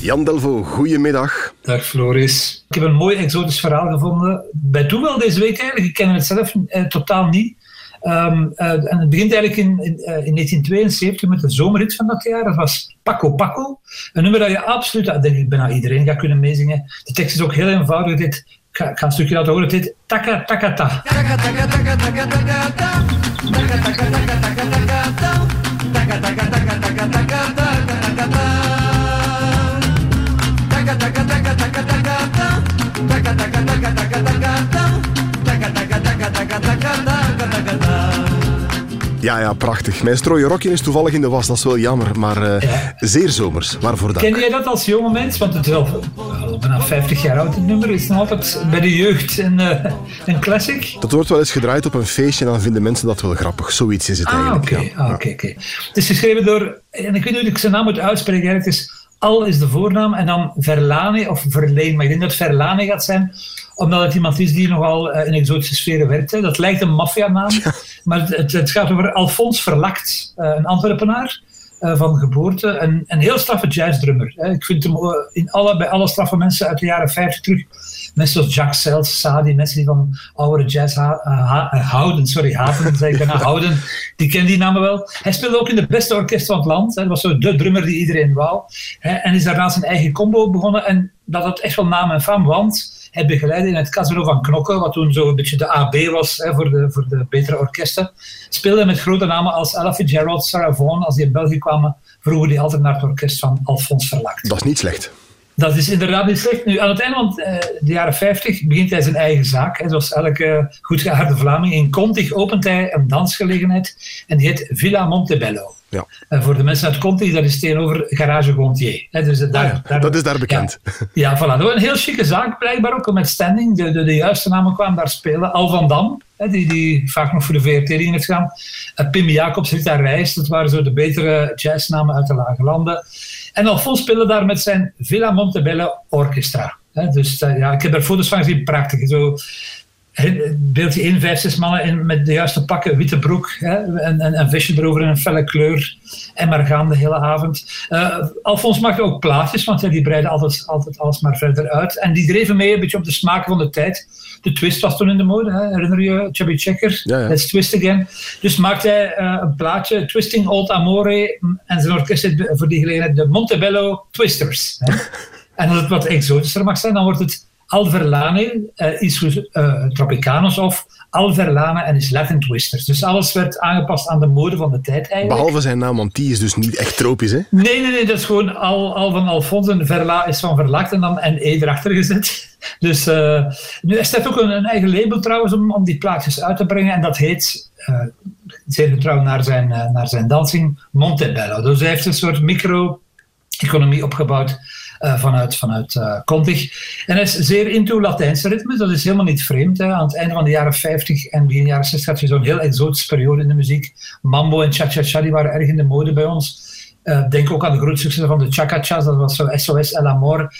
Jan Delvaux, goedemiddag. Dag Floris. Ik heb een mooi exotisch verhaal gevonden. Bij toeval deze week eigenlijk. Ik ken het zelf eh, totaal niet. Um, uh, en het begint eigenlijk in, in, uh, in, 1972 met de zomerhit van dat jaar. Dat was Paco Paco. Een nummer dat je absoluut, dat denk ik bijna iedereen gaat kunnen meezingen. De tekst is ook heel eenvoudig. Dit, ik ga, ga een stukje laten horen. Dit taka taka ta. Taka taka taka taka taka ta. Taka taka taka taka taka ta. Taka taka taka taka taka ta. Ja, ja, prachtig. Mijn strooien rokje is toevallig in de was, dat is wel jammer, maar uh, ja. zeer zomers. Waarvoor dank. Ken jij dat als jonge mens? Want het is al, al bijna 50 jaar oud, het nummer. is nog altijd bij de jeugd een, uh, een classic. Dat wordt wel eens gedraaid op een feestje en dan vinden mensen dat wel grappig. Zoiets is het ah, eigenlijk. Oké, ah, okay, okay. Het is geschreven door, en ik weet niet hoe ik zijn naam moet uitspreken, het is Al is de voornaam en dan Verlane of Verleen, maar ik denk dat Verlane gaat zijn omdat het iemand is die nogal uh, in exotische sferen werkt. Dat lijkt een maffianaam, maar het, het, gaat over Alfons Verlakt, uh, een Antwerpenaar uh, van geboorte. Een, een heel straffe jazzdrummer. Hè. Ik vind hem in alle, bij alle straffe mensen uit de jaren 50 terug. Mensen zoals Jacques Sels, Sadi, mensen die van oude jazz ha ha houden, sorry, haten, zeg ik bijna houden, die kennen die namen wel. Hij speelde ook in de beste orkest van het land. Hè. Dat was zo de drummer die iedereen wou. Hè. En is daarna zijn eigen combo begonnen. En dat had echt wel naam en faam, want hij begeleidde in het Casino van Knokken, wat toen zo een beetje de AB was hè, voor, de, voor de betere orkesten. Speelde met grote namen als Ella Fitzgerald, Sarah Vaughan. Als die in België kwamen, vroegen die altijd naar het orkest van Alphonse Verlakt. Dat is niet slecht. Dat is inderdaad niet slecht. Nu, aan het einde van uh, de jaren 50 begint hij zijn eigen zaak. Hè, zoals elke goed geaarde Vlaming. In Contig opent hij een dansgelegenheid en die heet Villa Montebello. Ja. Uh, voor de mensen uit Conti, dat is tegenover Garage Gontier. He, dus daar, ah, ja, daar, dat is daar bekend. Ja, ja voilà. Een heel chique zaak, blijkbaar ook, met standing. De, de, de juiste namen kwamen daar spelen. Al van Dam, he, die, die vaak nog voor de VRT in heeft gedaan. Uh, Pim Jacobs, Rita Reis, dat waren zo de betere jazznamen uit de Lage Landen. En Alfons speelde daar met zijn Villa Montebello Orchestra. dus uh, ja, ik heb er foto's van gezien, prachtig. Zo, beeldje één, vijf, zes mannen in, met de juiste pakken, witte broek hè, en, en, en visje erover in een felle kleur en maar gaan de hele avond. Uh, Alfons maakte ook plaatjes, want ja, die breiden altijd, altijd alles maar verder uit. En die dreven mee een beetje op de smaken van de tijd. De twist was toen in de mode, hè? herinner je Chubby Checker? Ja, ja. Let's Twist Again. Dus maakte hij uh, een plaatje, Twisting Old Amore, en zijn orkest voor die gelegenheid de Montebello Twisters. Hè? en als het wat exotischer mag zijn, dan wordt het Alverlane uh, is uh, Tropicanos of Alverlane en is Latin Twisters. Dus alles werd aangepast aan de mode van de tijd eigenlijk. Behalve zijn naam, want die is dus niet echt tropisch, hè? Nee, nee, nee. Dat is gewoon Al, Al van Alfons en Verla is van Verlakt en dan en E erachter gezet. Dus uh, nu, staat ook een, een, eigen label trouwens om, om die plaatjes uit te brengen en dat heet, uh, zeer getrouw naar zijn, naar zijn dansing, Montebello. Dus hij heeft een soort micro-economie opgebouwd vanuit, vanuit uh, Contig. En hij is zeer into Latijnse ritmes, dat is helemaal niet vreemd. Hè. Aan het einde van de jaren 50 en begin jaren 60 had je zo'n heel exotische periode in de muziek. Mambo en cha-cha-cha, die waren erg in de mode bij ons. Uh, denk ook aan de grote successen van de cha-cha-chas, dat was zo SOS El Amor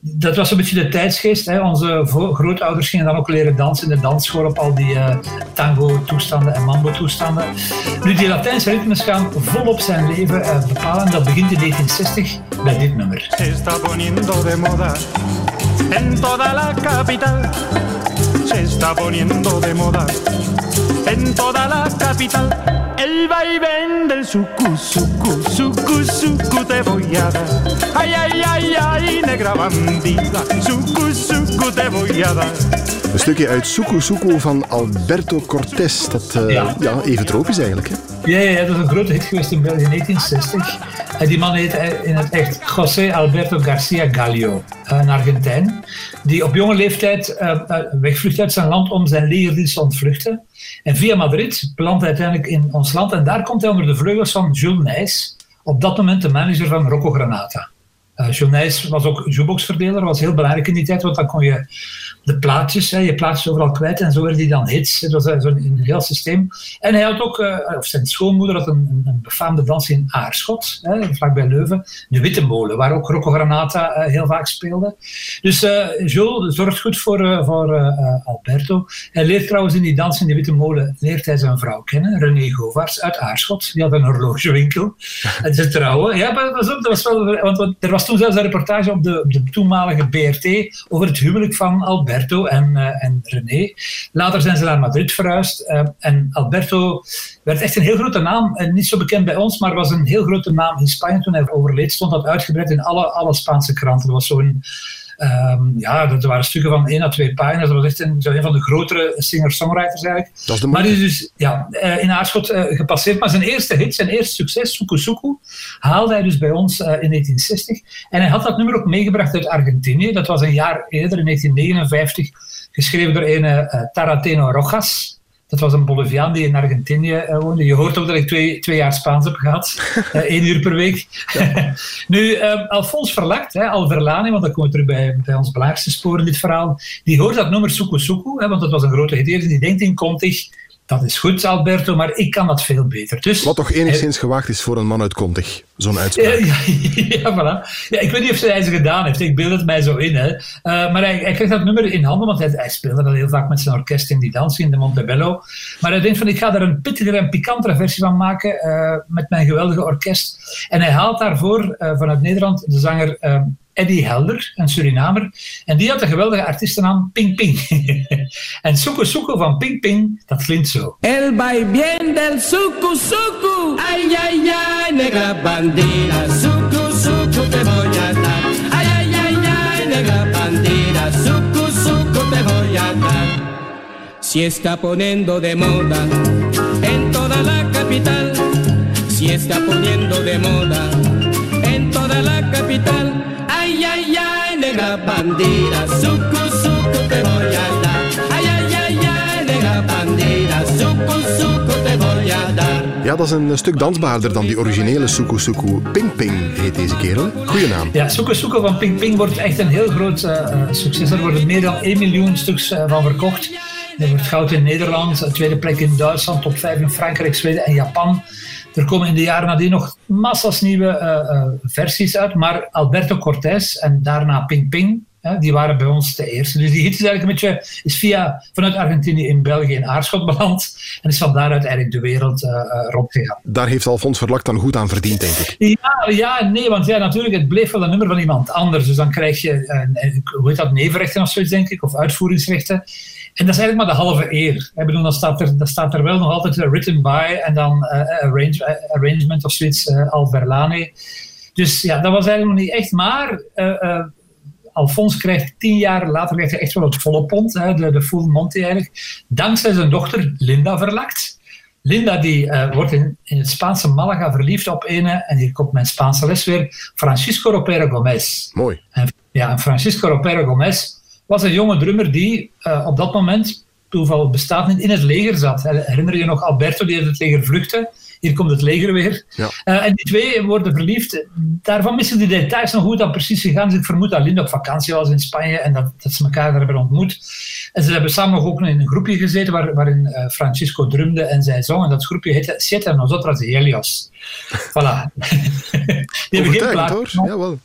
dat was een beetje de tijdsgeest. Hè. Onze grootouders gingen dan ook leren dansen in de dansschool op al die uh, tango-toestanden en mambo-toestanden. Nu, die Latijnse ritmes gaan volop zijn leven uh, bepalen. Dat begint in 1960 bij dit nummer. Está poniendo de moda en toda la capital. Se está poniendo de moda en toda la capital. El vaivén del suku, suku, suku, suku te voy a dar. Ay, ay, ay, ay, negra bandida. Suku, suku te voy a dar. Een stukje uit Suku Suku van Alberto Cortés. Dat uh, ja. ja. even tropisch eigenlijk. Hè? Ja, dat is een grote hit geweest in België in 1960. En die man heet in het echt José Alberto Garcia Gallo, een Argentijn, die op jonge leeftijd uh, wegvlucht uit zijn land om zijn legerdienst te ontvluchten. En via Madrid belandt hij uiteindelijk in ons land en daar komt hij onder de vleugels van Jules Nijs, op dat moment de manager van Rocco Granata. Uh, Jules Nijs was ook jukeboxverdeler, was heel belangrijk in die tijd, want dan kon je de plaatjes. Hè, je plaatjes overal kwijt en zo werden die dan hits. Dat was zo'n heel systeem. En hij had ook, of zijn schoonmoeder had een, een befaamde dans in Aarschot, hè, vlakbij Leuven. De Witte Molen, waar ook Rocco Granata heel vaak speelde. Dus Jules zorgt goed voor, voor Alberto. Hij leert trouwens in die dans in de Witte Molen, leert hij zijn vrouw kennen, René Govaerts uit Aarschot. Die had een horlogewinkel. en ze trouwen. Ja, maar dat was, dat was wel... Want, er was toen zelfs een reportage op de, de toenmalige BRT over het huwelijk van Alberto en, uh, en René. Later zijn ze naar Madrid verhuisd. Uh, en Alberto werd echt een heel grote naam. En niet zo bekend bij ons, maar was een heel grote naam in Spanje toen hij overleed. Stond dat uitgebreid in alle, alle Spaanse kranten. Er was zo'n Um, ja, dat waren stukken van één à twee pagina's. Dat was echt een, een van de grotere singer-songwriters eigenlijk. Dat is de maar die is dus ja, uh, in Aarschot uh, gepasseerd. Maar zijn eerste hit, zijn eerste succes, Suku Suku, haalde hij dus bij ons uh, in 1960. En hij had dat nummer ook meegebracht uit Argentinië. Dat was een jaar eerder, in 1959, geschreven door een Tarateno Rojas. Dat was een Boliviaan die in Argentinië uh, woonde. Je hoort ook dat ik twee, twee jaar Spaans heb gehad. Uh, één uur per week. nu, um, Alfons Verlacht, hè, Alverlane, want dan komen we terug bij, bij ons belangrijkste sporen in dit verhaal. Die hoort dat nummer Suku, hè, want dat was een grote. En die denkt in Contig, dat is goed, Alberto, maar ik kan dat veel beter. Dus, Wat toch enigszins gewaagd is voor een man uit Contig, zo'n uitspraak. Ja, ja, voilà. ja, ik weet niet of hij ze gedaan heeft, ik beeld het mij zo in. Hè. Uh, maar hij, hij kreeg dat nummer in handen, want hij, hij, speelde dat heel vaak met zijn orkest in die dans in de Montebello. Maar hij denkt van, ik ga er een pittigere en pikantere versie van maken uh, met mijn geweldige orkest. En hij haalt daarvoor uh, vanuit Nederland de zanger... Eddie Helder, een Surinamer. En die had een geweldige artiestennaam Ping Ping. en Suku Suku van Ping Ping, dat klinkt zo. El bien del Suku Suku. Ay, ay, ay, negra bandida. Suku Suku te voy a dar. Ay, ay, ay, ay, negra bandida. Suku Suku te voy a dar. Si está poniendo de moda en toda la capital. Si está poniendo de moda en toda la capital negra suku te voy a dar. Ay, ay, ay, ay, negra suku te voy a dar. Ja, dat is een stuk dansbaarder dan die originele Suku Suku. Ping Ping heet deze kerel. Goeie naam. Ja, Suku Suku van Ping Ping wordt echt een heel groot uh, succes. Er worden meer dan 1 miljoen stuks uh, van verkocht. Er wordt goud in Nederland, tweede plek in Duitsland, top 5 in Frankrijk, Zweden en Japan. Er komen in de jaren nadien nog massas nieuwe uh, uh, versies uit, maar Alberto Cortés en daarna Ping Ping, die waren bij ons de eerste. Dus die hit is eigenlijk een beetje is via, vanuit Argentinië in België in Aarschot beland en is van daaruit eigenlijk de wereld uh, rondgegaan. Daar heeft Alfons Verlak dan goed aan verdiend, denk ik. Ja, ja nee, want ja, natuurlijk, het bleef wel een nummer van iemand anders. Dus dan krijg je, hoe heet dat, nevenrechten of zoiets, denk ik, of uitvoeringsrechten. En dat is eigenlijk maar de halve eer. Ik bedoel, dan staat er, dan staat er wel nog altijd written by en dan arrange, uh, arrangement of zoiets, Al Verlane. Dus ja, dat was eigenlijk nog niet echt. Maar Alfons krijgt tien jaar later krijgt hij echt wel het volle pond, hè, de, de full monty eigenlijk. Dankzij zijn dochter Linda Verlakt. Linda die wordt in, in het Spaanse Malaga verliefd op een, en hier komt mijn Spaanse les weer, Francisco Ropero Gomez. Mooi. En, ja, Francisco Ropero Gomez was een jonge drummer die uh, op dat moment, toeval bestaat niet, in het leger zat. Herinner je nog Alberto die uit het leger vluchtte? Hier komt het leger weer. Ja. Uh, en die twee worden verliefd. Daarvan missen die details nog hoe dat precies gegaan is. Ik vermoed dat Linda op vakantie was in Spanje en dat, dat ze elkaar daar hebben ontmoet. En ze hebben samen nog ook in een groepje gezeten waar, waarin uh, Francisco drumde en zij zong. En dat groepje heette Siete Nosotras de Helios. Voilà. die hebben geen plaat. hoor. Jawel.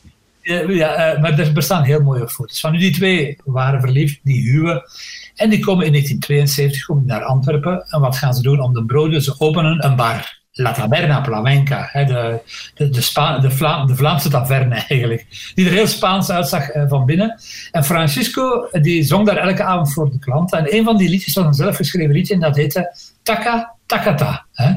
Ja, uh, maar er bestaan heel mooie foto's van. Nu, die twee waren verliefd, die huwen. En die komen in 1972 komen naar Antwerpen. En wat gaan ze doen om de broden? Ze openen een bar. La Taberna Flamenca, de, de, de, Spa de, Vla de, Vlaamse taverne eigenlijk, die er heel Spaans uitzag uh, van binnen. En Francisco die zong daar elke avond voor de klanten. En een van die liedjes was een zelfgeschreven liedje en dat heette Taka Takata. Hè?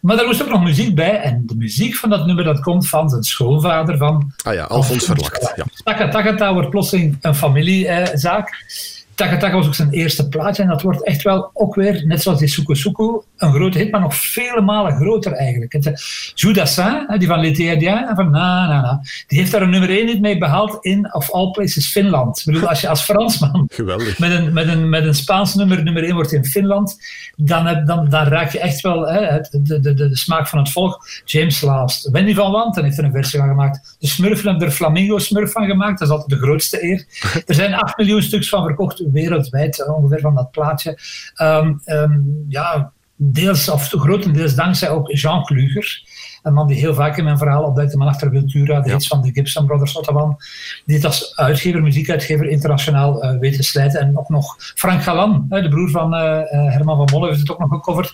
Maar daar moest ook nog muziek bij. En de muziek van dat nummer dat komt van zijn schoonvader. Van, ah ja, Alfons Verlakt. Ja. Taka Takata wordt plotseling een familiezaak. Eh, Takataka was ook zijn eerste plaatje en dat wordt echt wel ook weer, net zoals die Suku Suku, een grote hit, maar nog vele malen groter eigenlijk. Judassin, die van Letéadien en van Na Na Na, die heeft daar een nummer 1 niet mee behaald in, of all places, Finland. Ik bedoel, als je als Fransman Geweldig. Met, een, met, een, met een Spaans nummer nummer 1 wordt in Finland, dan, dan, dan raak je echt wel hè, de, de, de, de, smaak van het volk. James Last, Wendy van Wanten heeft er een versie van gemaakt. De Smurfen hebben er Flamingo Smurf van gemaakt, dat is altijd de grootste eer. Er zijn 8 miljoen stuks van verkocht wereldwijd ongeveer van dat plaatje. Ehm, ehm, ja, deels of grotendeels dankzij ook Jean Kluger. Een man die heel vaak in mijn verhaal opduikt, de man achter Wiltura, de ja. hits van de Gibson Brothers Ottawan. Die het als uitgever, muziekuitgever internationaal uh, weet te slijten. En ook nog Frank Galan, de broer van uh, Herman van Molle, heeft het ook nog gecoverd.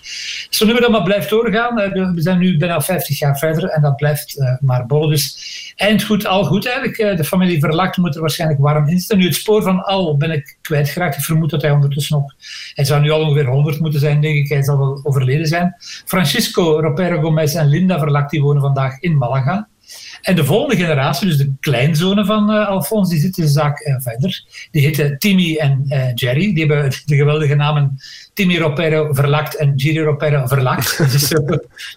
Zo'n nummer dat maar blijft doorgaan. we zijn nu bijna 50 jaar verder en dat blijft maar bollen. Dus eind goed, al goed eigenlijk. de familie Verlakt moet er waarschijnlijk warm in zitten. Nu, het spoor van Al ben ik kwijtgeraakt. Ik vermoed dat hij ondertussen ook... Hij zou nu al ongeveer 100 moeten zijn, denk ik. Hij zal wel overleden zijn. Francisco, Ropero Gomez en Linda Verlakt die wonen vandaag in Malaga. En de volgende generatie, dus de kleinzonen van uh, Alfons, die zitten de zaak uh, verder. Die heten Timmy en uh, Jerry. Die hebben de geweldige namen Timmy Ropero Verlakt en Jerry Ropero Verlakt. dat, is zo,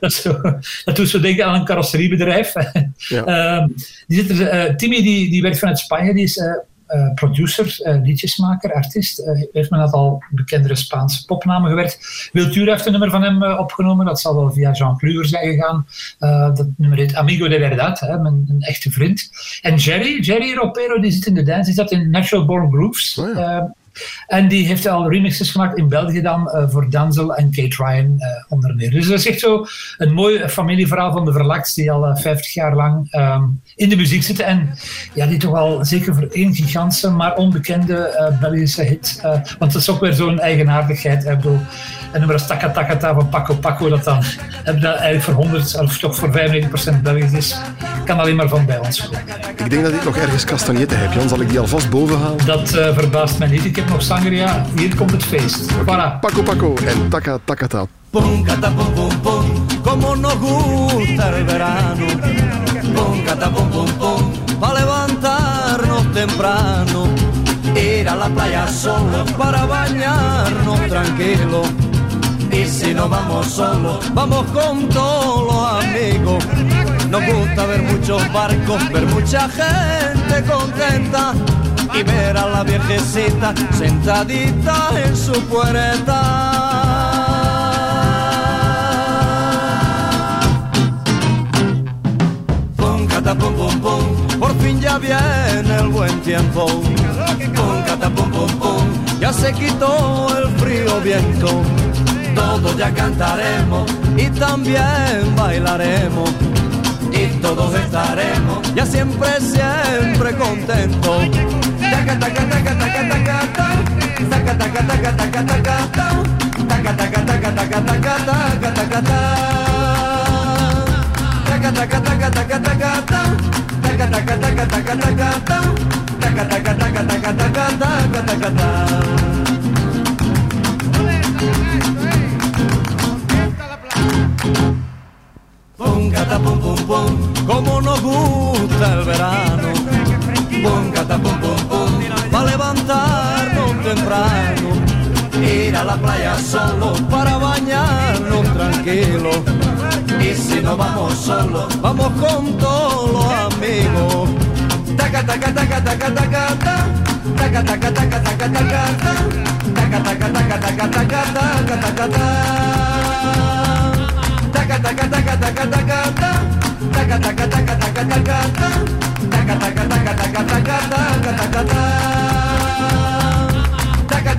dat, is zo, dat doet zo denken aan een carrosseriebedrijf. Ja. Ehm, die zitten, Timmy die, die werkt vanuit Spanje, die is uh, producer, uh, liedjesmaker, artiest. Uh, heeft met al bekendere Spaanse popnamen gewerkt. Wiltuur heeft een nummer van hem opgenomen. Dat zal wel via Jean Kluwer zijn gegaan. dat nummer heet Amigo de Verdad, hè, mijn, een echte vriend. En Jerry, Jerry Ropero, die zit in de dance. Die zat in Natural Born Grooves. Oh en die heeft al remixes gemaakt in België dan uh, voor Denzel en Kate Ryan uh, onder meer. Dus dat is echt zo een mooi familieverhaal van de Verlaks die al uh, eh, 50 jaar lang um, in de muziek zitten. En ja, die toch al zeker voor één gigantische, maar onbekende Belgische hit. want dat is ook weer zo'n eigenaardigheid. Ik bedoel, en nummer als Taka Ta van Paco Paco, dat dan dat eigenlijk voor 100 of toch voor 95% Belgisch is, kan alleen maar van bij ons komen. Ik denk dat ik nog ergens castagnetten heb, Jan. Zal ik die alvast boven halen? Dat verbaast mij niet. Ik heb nog sangria. Hier komt het feest. Voilà. Paco Paco en Taka Taka Ta. Pum, cata, pum, pum, pum, como nos gusta el verano. Pum, cata, pum, pum, pum, pa levantarnos temprano. Ir a la playa solo para bañarnos tranquilo. Y si no vamos solos, vamos con todos los amigos. Nos gusta ver muchos barcos, ver mucha gente contenta y ver a la viejecita sentadita en su puerta. Pum, cata, pum, pum, por fin ya viene el buen tiempo. Pum, cata, pum, pum, pum, ya se quitó el frío viento. Todos ya cantaremos y también bailaremos y todos estaremos ya siempre, siempre contentos. Pum, pum, pum, como nos gusta el verano temprano. Ir a la playa solo para bañarnos tranquilo. Y si no vamos solos, vamos con todos los amigos. Taca, taca, taca, taca, taca, taca, taca, taca, taca, taca, taca, taca, taca, taca, taca, taca, taca, taca,